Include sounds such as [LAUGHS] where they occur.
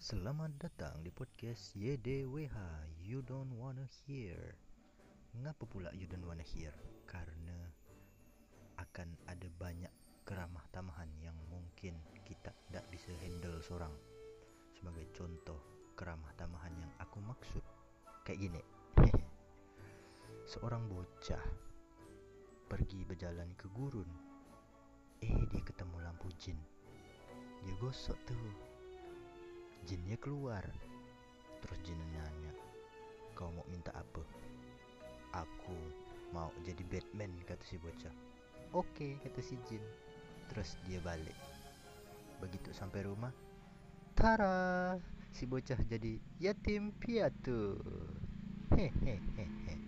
Selamat datang di podcast YDWH You Don't Wanna Hear. Ngapa pula you don't wanna hear? Karena akan ada banyak keramah tamahan yang mungkin kita tak bisa handle seorang. Sebagai contoh keramah tamahan yang aku maksud Kayak gini. [LAUGHS] Seorang bocah pergi berjalan ke gurun. Eh dia ketemu lampu jin. Dia gosok tu Jinnya keluar. Terus jin nanya Kau mau minta apa? Aku mau jadi Batman kata si bocah. Okey kata si jin. Terus dia balik. Begitu sampai rumah Tara Si bocah jadi yatim piatu. Hehehe